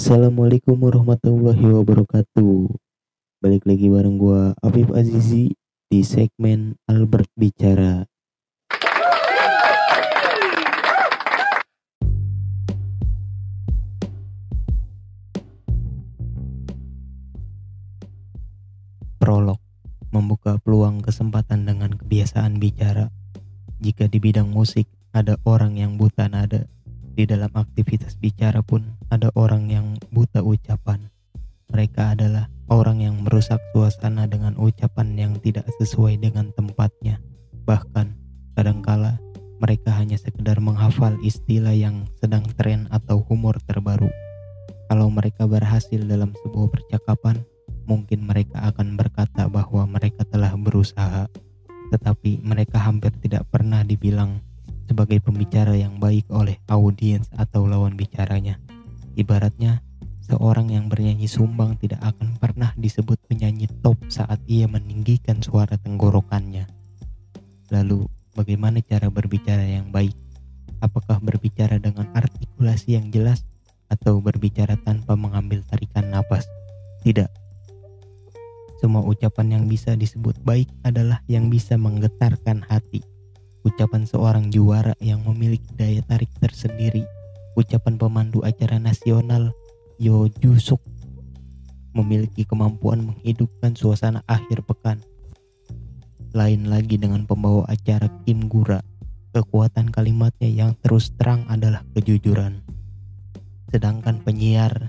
Assalamualaikum warahmatullahi wabarakatuh. Balik lagi bareng gua Afif Azizi di segmen Albert Bicara. Prolog membuka peluang kesempatan dengan kebiasaan bicara. Jika di bidang musik ada orang yang buta nada, di dalam aktivitas bicara pun ada orang yang buta ucapan. Mereka adalah orang yang merusak suasana dengan ucapan yang tidak sesuai dengan tempatnya. Bahkan, kadangkala mereka hanya sekedar menghafal istilah yang sedang tren atau humor terbaru. Kalau mereka berhasil dalam sebuah percakapan, mungkin mereka akan berkata bahwa mereka telah berusaha, tetapi mereka hampir tidak pernah dibilang sebagai pembicara yang baik oleh audiens atau lawan bicaranya. Ibaratnya, seorang yang bernyanyi sumbang tidak akan pernah disebut penyanyi top saat ia meninggikan suara tenggorokannya. Lalu, bagaimana cara berbicara yang baik? Apakah berbicara dengan artikulasi yang jelas atau berbicara tanpa mengambil tarikan napas? Tidak. Semua ucapan yang bisa disebut baik adalah yang bisa menggetarkan hati ucapan seorang juara yang memiliki daya tarik tersendiri, ucapan pemandu acara nasional Yo Jusuk memiliki kemampuan menghidupkan suasana akhir pekan. Lain lagi dengan pembawa acara Kim Gura, kekuatan kalimatnya yang terus terang adalah kejujuran. Sedangkan penyiar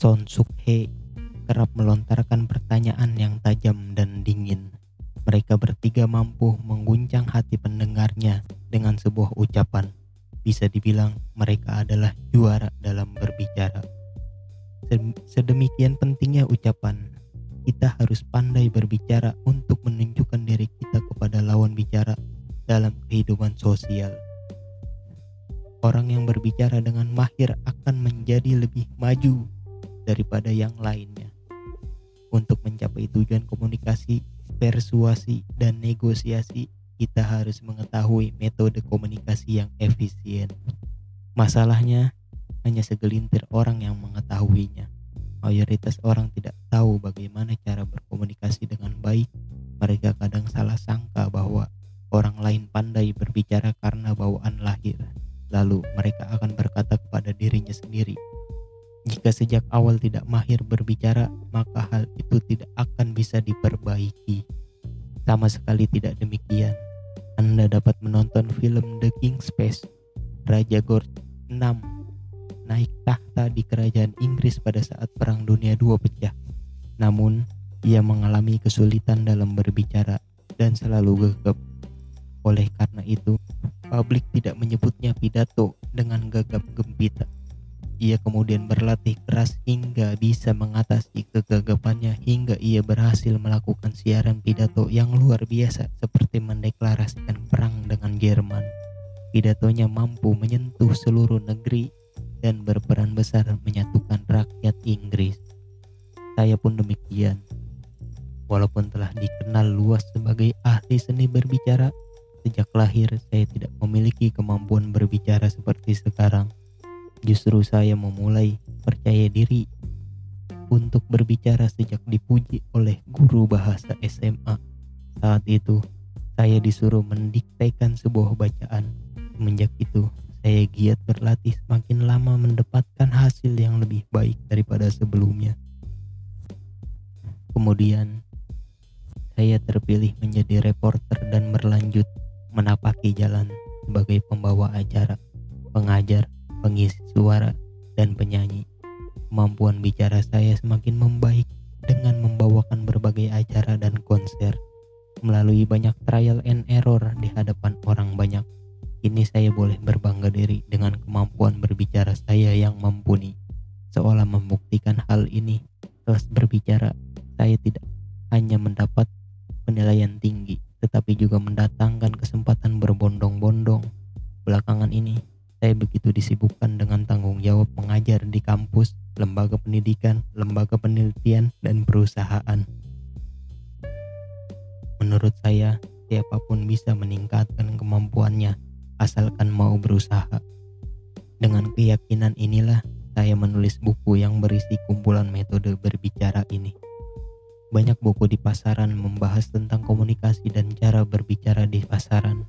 Son Suk Hye kerap melontarkan pertanyaan yang tajam dan dingin. Mereka bertiga mampu mengguncang hati pendengarnya dengan sebuah ucapan. Bisa dibilang mereka adalah juara dalam berbicara. Sedemikian pentingnya ucapan, kita harus pandai berbicara untuk menunjukkan diri kita kepada lawan bicara dalam kehidupan sosial. Orang yang berbicara dengan mahir akan menjadi lebih maju daripada yang lainnya. Untuk mencapai tujuan komunikasi persuasi, dan negosiasi, kita harus mengetahui metode komunikasi yang efisien. Masalahnya, hanya segelintir orang yang mengetahuinya. Mayoritas orang tidak tahu bagaimana cara berkomunikasi dengan baik. Mereka kadang salah sangka bahwa orang lain pandai berbicara karena bawaan lahir. Lalu mereka akan berkata kepada dirinya sendiri, jika sejak awal tidak mahir berbicara, maka hal itu tidak akan bisa diperbaiki. Sama sekali tidak demikian. Anda dapat menonton film The King's Space, Raja George VI naik tahta di kerajaan Inggris pada saat Perang Dunia II pecah. Namun, ia mengalami kesulitan dalam berbicara dan selalu gegap. Oleh karena itu, publik tidak menyebutnya pidato dengan gagap gempita ia kemudian berlatih keras hingga bisa mengatasi kegagapannya hingga ia berhasil melakukan siaran pidato yang luar biasa seperti mendeklarasikan perang dengan Jerman. Pidatonya mampu menyentuh seluruh negeri dan berperan besar menyatukan rakyat Inggris. Saya pun demikian. Walaupun telah dikenal luas sebagai ahli seni berbicara, sejak lahir saya tidak memiliki kemampuan berbicara seperti sekarang. Justru saya memulai percaya diri untuk berbicara sejak dipuji oleh guru bahasa SMA. Saat itu, saya disuruh mendiktekan sebuah bacaan. Semenjak itu, saya giat berlatih semakin lama mendapatkan hasil yang lebih baik daripada sebelumnya. Kemudian, saya terpilih menjadi reporter dan berlanjut menapaki jalan sebagai pembawa acara, pengajar, pengisi suara, dan penyanyi. Kemampuan bicara saya semakin membaik dengan membawakan berbagai acara dan konser. Melalui banyak trial and error di hadapan orang banyak, kini saya boleh berbangga diri dengan kemampuan berbicara saya yang mumpuni. Seolah membuktikan hal ini, kelas berbicara saya tidak hanya mendapat penilaian tinggi, tetapi juga mendatangkan kesempatan berbondong-bondong. Disibukkan dengan tanggung jawab mengajar di kampus, lembaga pendidikan, lembaga penelitian, dan perusahaan. Menurut saya, siapa pun bisa meningkatkan kemampuannya asalkan mau berusaha. Dengan keyakinan inilah saya menulis buku yang berisi kumpulan metode berbicara ini. Banyak buku di pasaran membahas tentang komunikasi dan cara berbicara di pasaran,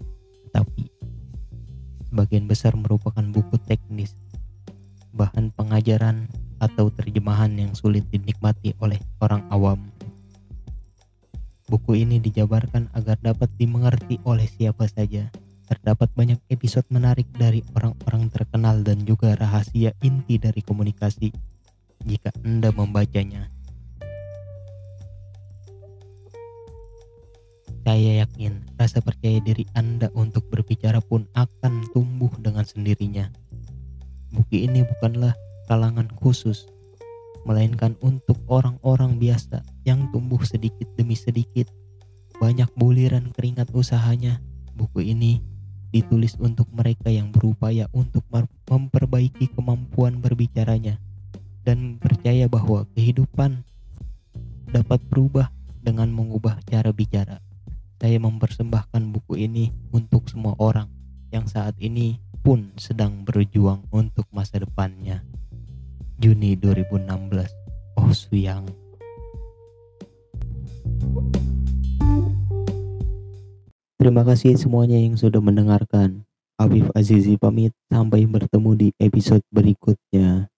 sebagian besar merupakan buku teknis, bahan pengajaran, atau terjemahan yang sulit dinikmati oleh orang awam. Buku ini dijabarkan agar dapat dimengerti oleh siapa saja. Terdapat banyak episode menarik dari orang-orang terkenal dan juga rahasia inti dari komunikasi jika Anda membacanya. Saya yakin rasa percaya diri Anda untuk berbicara pun akan tumbuh dengan sendirinya. Buku ini bukanlah kalangan khusus, melainkan untuk orang-orang biasa yang tumbuh sedikit demi sedikit. Banyak buliran keringat usahanya. Buku ini ditulis untuk mereka yang berupaya untuk memperbaiki kemampuan berbicaranya dan percaya bahwa kehidupan dapat berubah dengan mengubah cara bicara. Saya mempersembahkan buku ini untuk semua orang yang saat ini pun sedang berjuang untuk masa depannya. Juni 2016, Oh Suyang. Terima kasih semuanya yang sudah mendengarkan. Afif Azizi pamit, sampai bertemu di episode berikutnya.